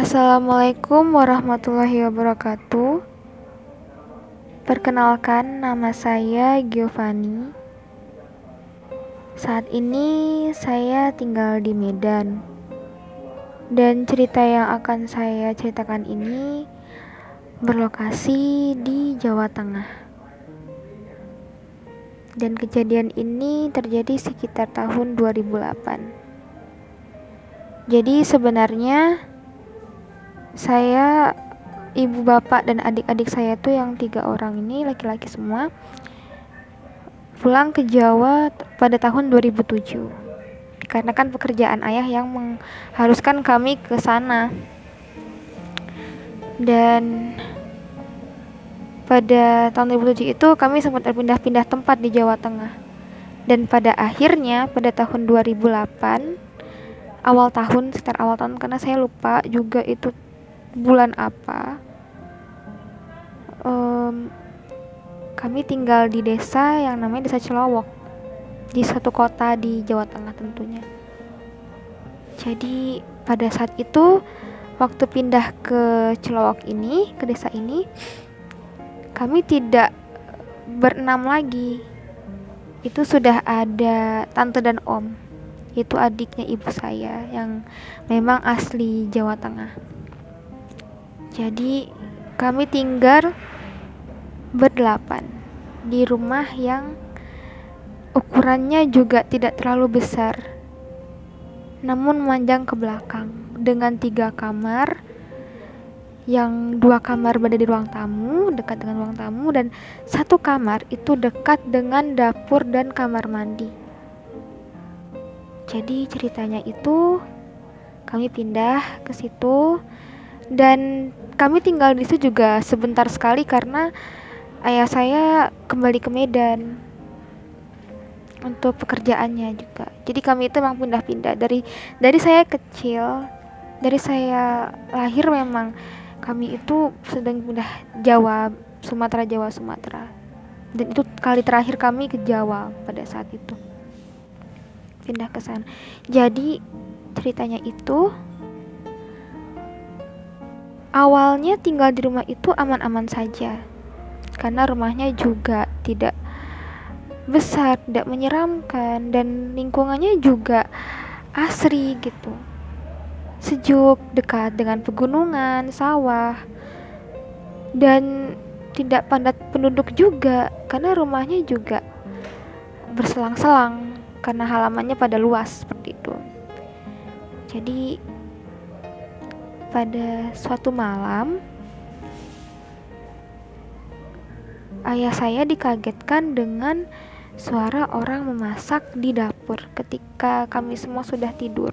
Assalamualaikum warahmatullahi wabarakatuh. Perkenalkan, nama saya Giovanni. Saat ini saya tinggal di Medan. Dan cerita yang akan saya ceritakan ini berlokasi di Jawa Tengah. Dan kejadian ini terjadi sekitar tahun 2008. Jadi sebenarnya saya ibu bapak dan adik-adik saya tuh yang tiga orang ini laki-laki semua pulang ke Jawa pada tahun 2007 karena kan pekerjaan ayah yang mengharuskan kami ke sana. Dan pada tahun 2007 itu kami sempat berpindah-pindah tempat di Jawa Tengah. Dan pada akhirnya pada tahun 2008 awal tahun sekitar awal tahun karena saya lupa juga itu bulan apa um, kami tinggal di desa yang namanya desa Celowok di satu kota di Jawa Tengah tentunya. Jadi pada saat itu waktu pindah ke Celowok ini ke desa ini kami tidak berenam lagi. Itu sudah ada tante dan om itu adiknya ibu saya yang memang asli Jawa Tengah jadi kami tinggal berdelapan di rumah yang ukurannya juga tidak terlalu besar. Namun memanjang ke belakang dengan tiga kamar yang dua kamar berada di ruang tamu dekat dengan ruang tamu dan satu kamar itu dekat dengan dapur dan kamar mandi. Jadi ceritanya itu kami pindah ke situ dan kami tinggal di situ juga sebentar sekali karena ayah saya kembali ke Medan untuk pekerjaannya juga. Jadi kami itu memang pindah-pindah. Dari dari saya kecil dari saya lahir memang kami itu sedang pindah Jawa Sumatera Jawa Sumatera. Dan itu kali terakhir kami ke Jawa pada saat itu. Pindah ke sana. Jadi ceritanya itu Awalnya tinggal di rumah itu aman-aman saja, karena rumahnya juga tidak besar, tidak menyeramkan, dan lingkungannya juga asri gitu. Sejuk, dekat dengan pegunungan, sawah, dan tidak padat penduduk juga, karena rumahnya juga berselang-selang, karena halamannya pada luas seperti itu. Jadi pada suatu malam, ayah saya dikagetkan dengan suara orang memasak di dapur ketika kami semua sudah tidur.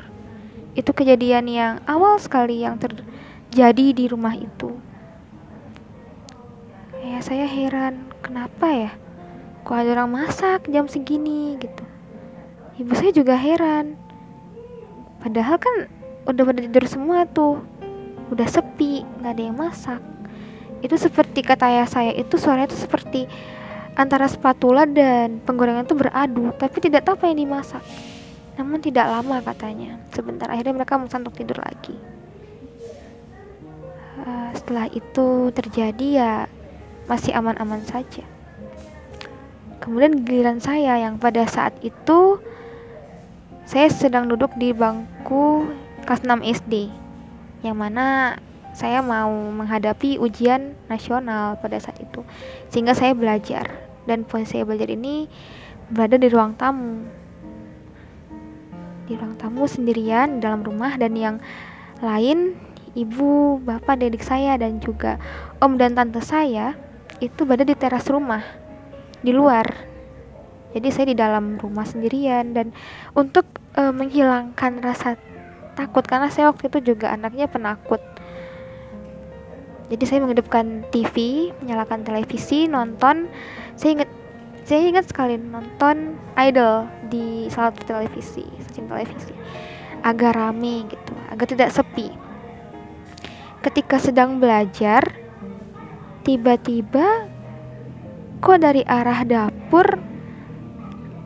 Itu kejadian yang awal sekali yang terjadi di rumah itu. Ayah saya heran, kenapa ya? Kok ada orang masak jam segini gitu. Ibu saya juga heran. Padahal kan udah pada tidur semua tuh udah sepi nggak ada yang masak. Itu seperti kata ayah saya itu suaranya itu seperti antara spatula dan penggorengan itu beradu tapi tidak tahu apa yang dimasak. Namun tidak lama katanya. Sebentar akhirnya mereka untuk tidur lagi. Uh, setelah itu terjadi ya masih aman-aman saja. Kemudian giliran saya yang pada saat itu saya sedang duduk di bangku kelas 6 SD yang mana saya mau menghadapi ujian nasional pada saat itu. Sehingga saya belajar. Dan posisi saya belajar ini berada di ruang tamu. Di ruang tamu sendirian dalam rumah dan yang lain ibu bapak adik saya dan juga om dan tante saya itu berada di teras rumah di luar. Jadi saya di dalam rumah sendirian. Dan untuk uh, menghilangkan rasa takut karena saya waktu itu juga anaknya penakut. Jadi saya menghidupkan TV menyalakan televisi nonton. Saya ingat saya ingat sekali nonton Idol di salah satu televisi stasiun televisi. Agak rame gitu agak tidak sepi. Ketika sedang belajar tiba-tiba kok dari arah dapur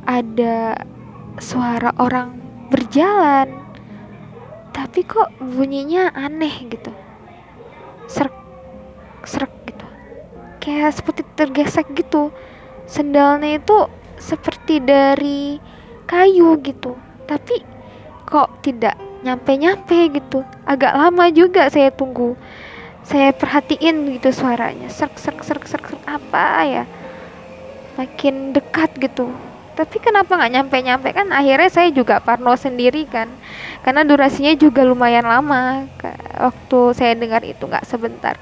ada suara orang berjalan tapi kok bunyinya aneh gitu. Serak serak gitu. Kayak seperti tergesek gitu. Sendalnya itu seperti dari kayu gitu. Tapi kok tidak nyampe-nyampe gitu. Agak lama juga saya tunggu. Saya perhatiin gitu suaranya. Serak serak serak serak apa ya? Makin dekat gitu tapi kenapa nggak nyampe-nyampe? Kan akhirnya saya juga parno sendiri kan. Karena durasinya juga lumayan lama. Waktu saya dengar itu nggak sebentar.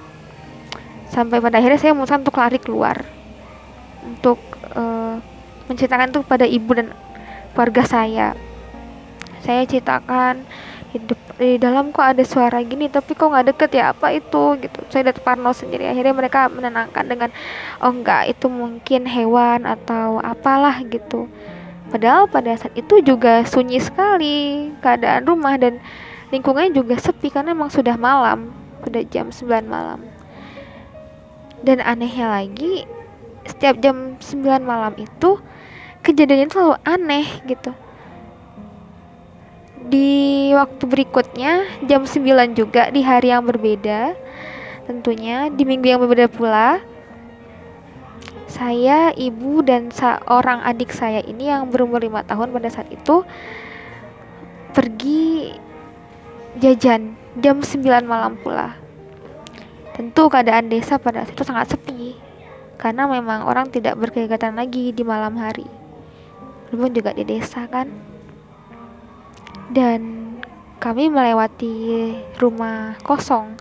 Sampai pada akhirnya saya memutuskan untuk lari keluar. Untuk uh, menceritakan itu pada ibu dan keluarga saya. Saya ceritakan hidup di dalam kok ada suara gini tapi kok nggak deket ya? Apa itu? Gitu. Saya udah parno sendiri. Akhirnya mereka menenangkan dengan oh enggak itu mungkin hewan atau apalah gitu. Padahal pada saat itu juga sunyi sekali keadaan rumah dan lingkungannya juga sepi karena emang sudah malam pada jam 9 malam. Dan anehnya lagi setiap jam 9 malam itu kejadiannya selalu aneh gitu di waktu berikutnya jam 9 juga di hari yang berbeda tentunya di minggu yang berbeda pula saya, ibu dan seorang adik saya ini yang berumur lima tahun pada saat itu pergi jajan jam 9 malam pula. Tentu keadaan desa pada saat itu sangat sepi karena memang orang tidak berkegiatan lagi di malam hari. Belum juga di desa kan dan kami melewati rumah kosong.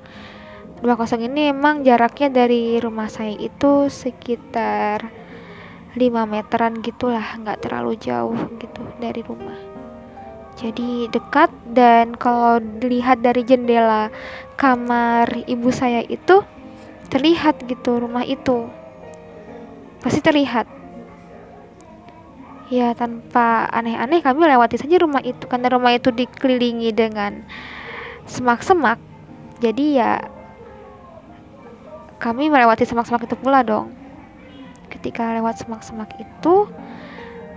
Rumah kosong ini emang jaraknya dari rumah saya itu sekitar 5 meteran gitulah nggak terlalu jauh gitu dari rumah. Jadi dekat dan kalau dilihat dari jendela kamar ibu saya itu terlihat gitu rumah itu. Pasti terlihat ya tanpa aneh-aneh kami lewati saja rumah itu karena rumah itu dikelilingi dengan semak-semak. Jadi ya kami melewati semak-semak itu pula dong. Ketika lewat semak-semak itu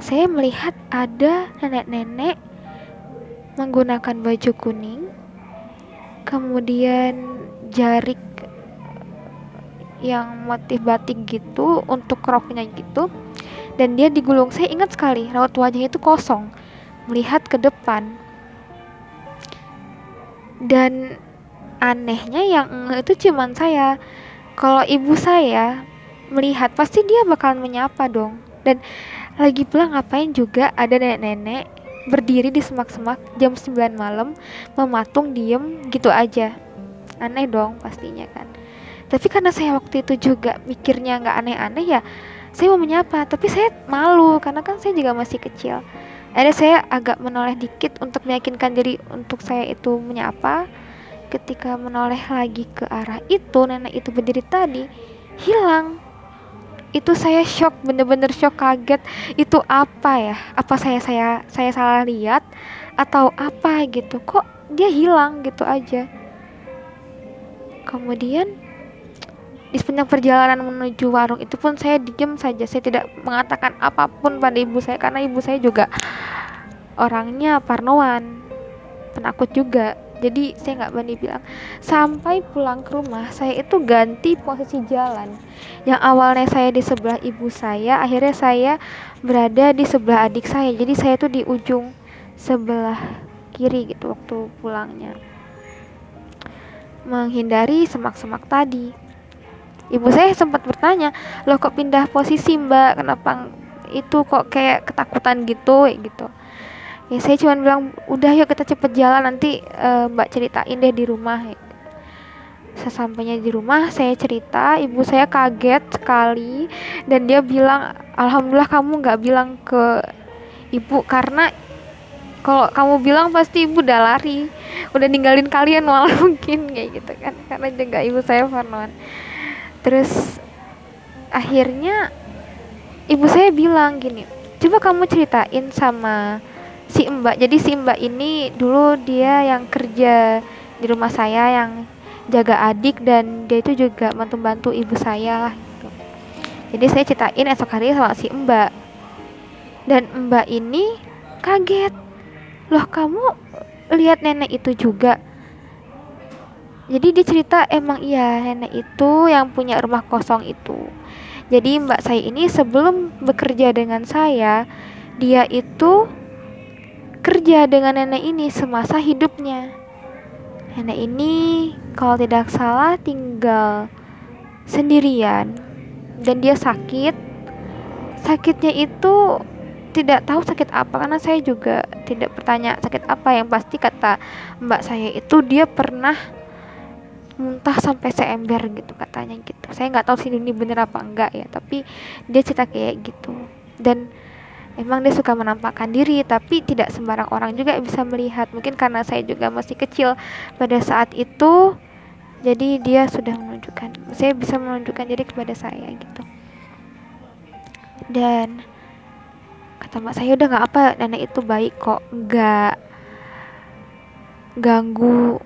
saya melihat ada nenek-nenek menggunakan baju kuning kemudian jarik yang motif batik gitu untuk roknya gitu dan dia digulung. Saya ingat sekali raut wajahnya itu kosong. Melihat ke depan. Dan anehnya yang itu cuman saya. Kalau ibu saya melihat pasti dia bakalan menyapa dong. Dan lagi pula ngapain juga ada nenek-nenek berdiri di semak-semak jam 9 malam mematung diem gitu aja. Aneh dong pastinya kan. Tapi karena saya waktu itu juga mikirnya nggak aneh-aneh ya saya mau menyapa tapi saya malu karena kan saya juga masih kecil. Ada saya agak menoleh dikit untuk meyakinkan diri untuk saya itu menyapa. Ketika menoleh lagi ke arah itu nenek itu berdiri tadi hilang. Itu saya shock bener-bener shock kaget. Itu apa ya? Apa saya saya saya salah lihat? Atau apa gitu? Kok dia hilang gitu aja? Kemudian di sepanjang perjalanan menuju warung itu pun saya diam saja. Saya tidak mengatakan apa pun pada ibu saya karena ibu saya juga orangnya parnoan penakut juga. Jadi saya nggak berani bilang. Sampai pulang ke rumah saya itu ganti posisi jalan. Yang awalnya saya di sebelah ibu saya akhirnya saya berada di sebelah adik saya. Jadi saya tuh di ujung sebelah kiri gitu waktu pulangnya. Menghindari semak-semak tadi ibu saya sempat bertanya loh kok pindah posisi mbak? Kenapa itu kok kayak ketakutan gitu gitu. Ya saya cuma bilang udah yuk kita cepet jalan nanti uh, mbak ceritain deh di rumah. Sesampainya di rumah saya cerita ibu saya kaget sekali dan dia bilang alhamdulillah kamu nggak bilang ke ibu karena kalau kamu bilang pasti ibu udah lari udah ninggalin kalian malah mungkin kayak gitu kan. Karena juga ibu saya parnoan terus akhirnya ibu saya bilang gini coba kamu ceritain sama si mbak. Jadi si mbak ini dulu dia yang kerja di rumah saya yang jaga adik dan dia itu juga bantu-bantu ibu saya lah gitu. jadi saya ceritain esok hari sama si mbak. Dan mbak ini kaget loh kamu lihat nenek itu juga jadi dia cerita emang iya nenek itu yang punya rumah kosong itu. Jadi mbak saya ini sebelum bekerja dengan saya dia itu kerja dengan nenek ini semasa hidupnya. Nenek ini kalau tidak salah tinggal sendirian dan dia sakit. Sakitnya itu tidak tahu sakit apa karena saya juga tidak bertanya sakit apa. Yang pasti kata mbak saya itu dia pernah muntah sampai seember gitu katanya gitu. Saya nggak tahu sih ini bener apa enggak ya tapi dia cerita kayak gitu. Dan emang dia suka menampakkan diri tapi tidak sembarang orang juga bisa melihat. Mungkin karena saya juga masih kecil pada saat itu jadi dia sudah menunjukkan saya bisa menunjukkan diri kepada saya gitu. Dan kata mbak saya udah nggak apa nenek itu baik kok nggak ganggu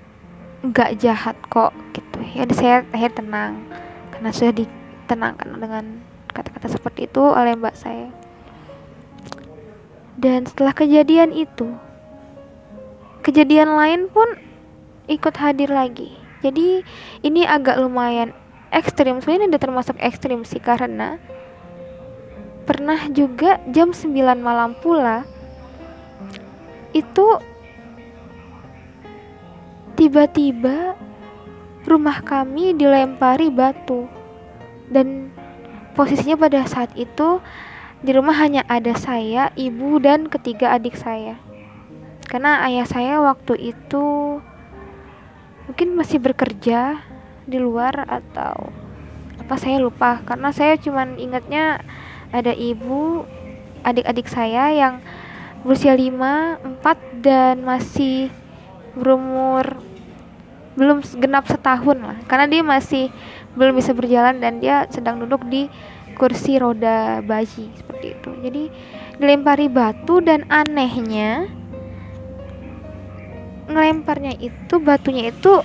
nggak jahat kok gitu. Ya saya akhir tenang. Karena sudah ditenangkan dengan kata-kata seperti itu oleh mbak saya. Dan setelah kejadian itu kejadian lain pun ikut hadir lagi. Jadi ini agak lumayan ekstrim. Sebenarnya udah termasuk ekstrim sih karena pernah juga jam 9 malam pula itu Tiba-tiba rumah kami dilempari batu dan posisinya pada saat itu di rumah hanya ada saya, ibu dan ketiga adik saya. Karena ayah saya waktu itu mungkin masih bekerja di luar atau apa saya lupa karena saya cuman ingatnya ada ibu, adik-adik saya yang berusia 5, 4 dan masih berumur belum genap setahun lah. Karena dia masih belum bisa berjalan dan dia sedang duduk di kursi roda bayi seperti itu. Jadi dilempari batu dan anehnya ngelemparnya itu batunya itu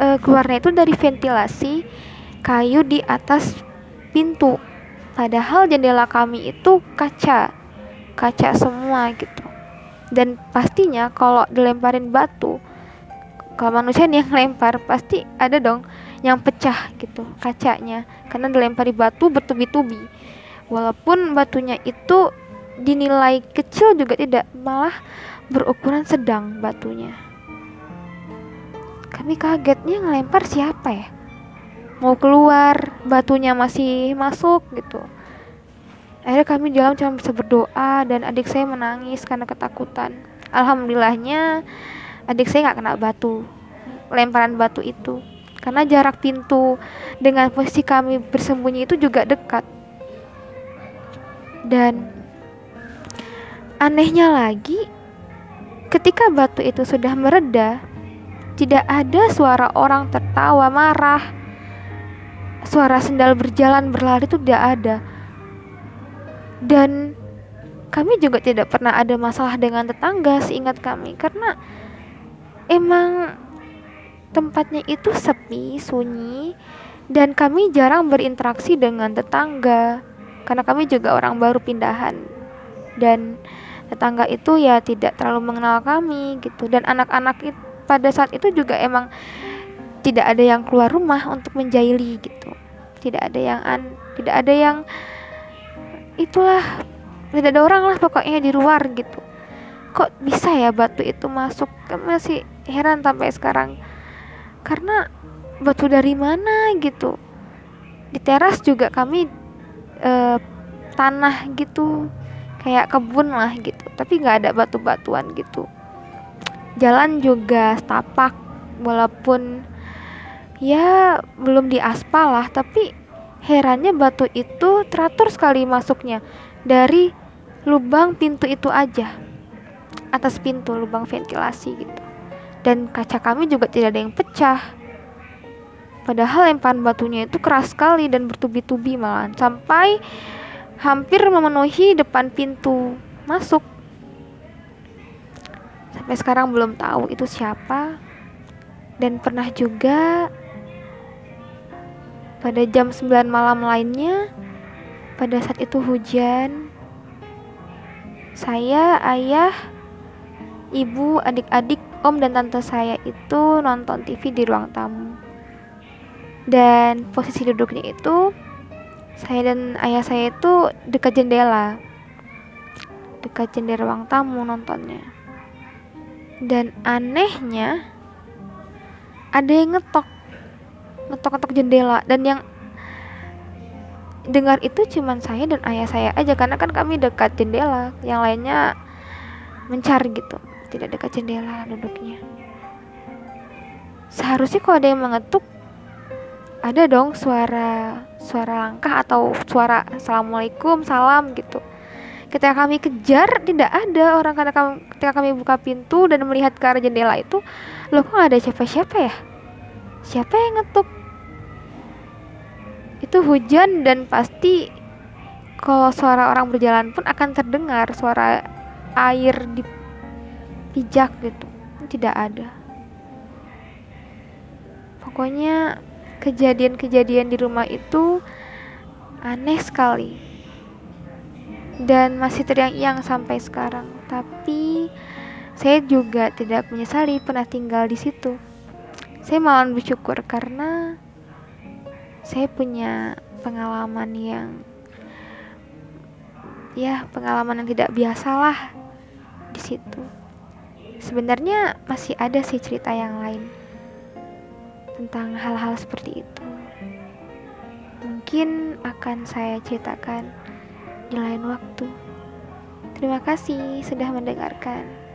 uh, keluarnya itu dari ventilasi kayu di atas pintu. Padahal jendela kami itu kaca kaca semua gitu. Dan pastinya kalau dilemparin batu kalau manusia nih yang lempar pasti ada dong yang pecah gitu kacanya. Karena dilempari batu bertubi-tubi. Walaupun batunya itu dinilai kecil juga tidak malah berukuran sedang batunya. Kami kagetnya ngelempar siapa ya? Mau keluar batunya masih masuk gitu. Akhirnya kami jalan cuma bisa berdoa dan adik saya menangis karena ketakutan. Alhamdulillahnya adik saya nggak kena batu. Lemparan batu itu. Karena jarak pintu dengan posisi kami bersembunyi itu juga dekat. Dan anehnya lagi ketika batu itu sudah mereda tidak ada suara orang tertawa marah. Suara sendal berjalan berlari itu tidak ada. Dan kami juga tidak pernah ada masalah dengan tetangga seingat kami. Karena emang tempatnya itu sepi sunyi dan kami jarang berinteraksi dengan tetangga karena kami juga orang baru pindahan. Dan tetangga itu ya tidak terlalu mengenal kami gitu. Dan anak-anak pada saat itu juga emang tidak ada yang keluar rumah untuk menjahili gitu. Tidak ada yang an tidak ada yang itulah tidak ada orang lah pokoknya di luar gitu. Kok bisa ya batu itu masuk? Kan masih heran sampai sekarang. Karena batu dari mana gitu? Di teras juga kami e, tanah gitu kayak kebun lah gitu. Tapi nggak ada batu-batuan gitu. Jalan juga setapak walaupun ya belum diaspal lah. Tapi Herannya batu itu teratur sekali masuknya. Dari lubang pintu itu aja. Atas pintu lubang ventilasi gitu. Dan kaca kami juga tidak ada yang pecah. Padahal lemparan batunya itu keras sekali dan bertubi-tubi malah sampai hampir memenuhi depan pintu masuk. Sampai sekarang belum tahu itu siapa. Dan pernah juga pada jam 9 malam lainnya, pada saat itu hujan, saya, ayah, ibu, adik-adik, om dan tante saya itu nonton TV di ruang tamu. Dan posisi duduknya itu saya dan ayah saya itu dekat jendela. Dekat jendela ruang tamu nontonnya. Dan anehnya ada yang ngetok ngetok-ngetok jendela dan yang dengar itu cuman saya dan ayah saya aja karena kan kami dekat jendela yang lainnya mencari gitu tidak dekat jendela duduknya. Seharusnya kalau ada yang mengetuk ada dong suara suara langkah atau suara assalamualaikum salam gitu. Ketika kami kejar tidak ada orang karena kami, ketika kami buka pintu dan melihat ke arah jendela itu loh kok gak ada siapa-siapa ya? Siapa yang ngetuk? Itu hujan dan pasti kalau suara orang berjalan pun akan terdengar suara air di pijak gitu. Tidak ada. Pokoknya kejadian-kejadian di rumah itu aneh sekali. Dan masih teriang-iang sampai sekarang. Tapi saya juga tidak menyesali pernah tinggal di situ. Saya malah bersyukur karena saya punya pengalaman yang ya pengalaman yang tidak biasa lah di situ sebenarnya masih ada sih cerita yang lain tentang hal-hal seperti itu. Mungkin akan saya ceritakan di lain waktu. Terima kasih sudah mendengarkan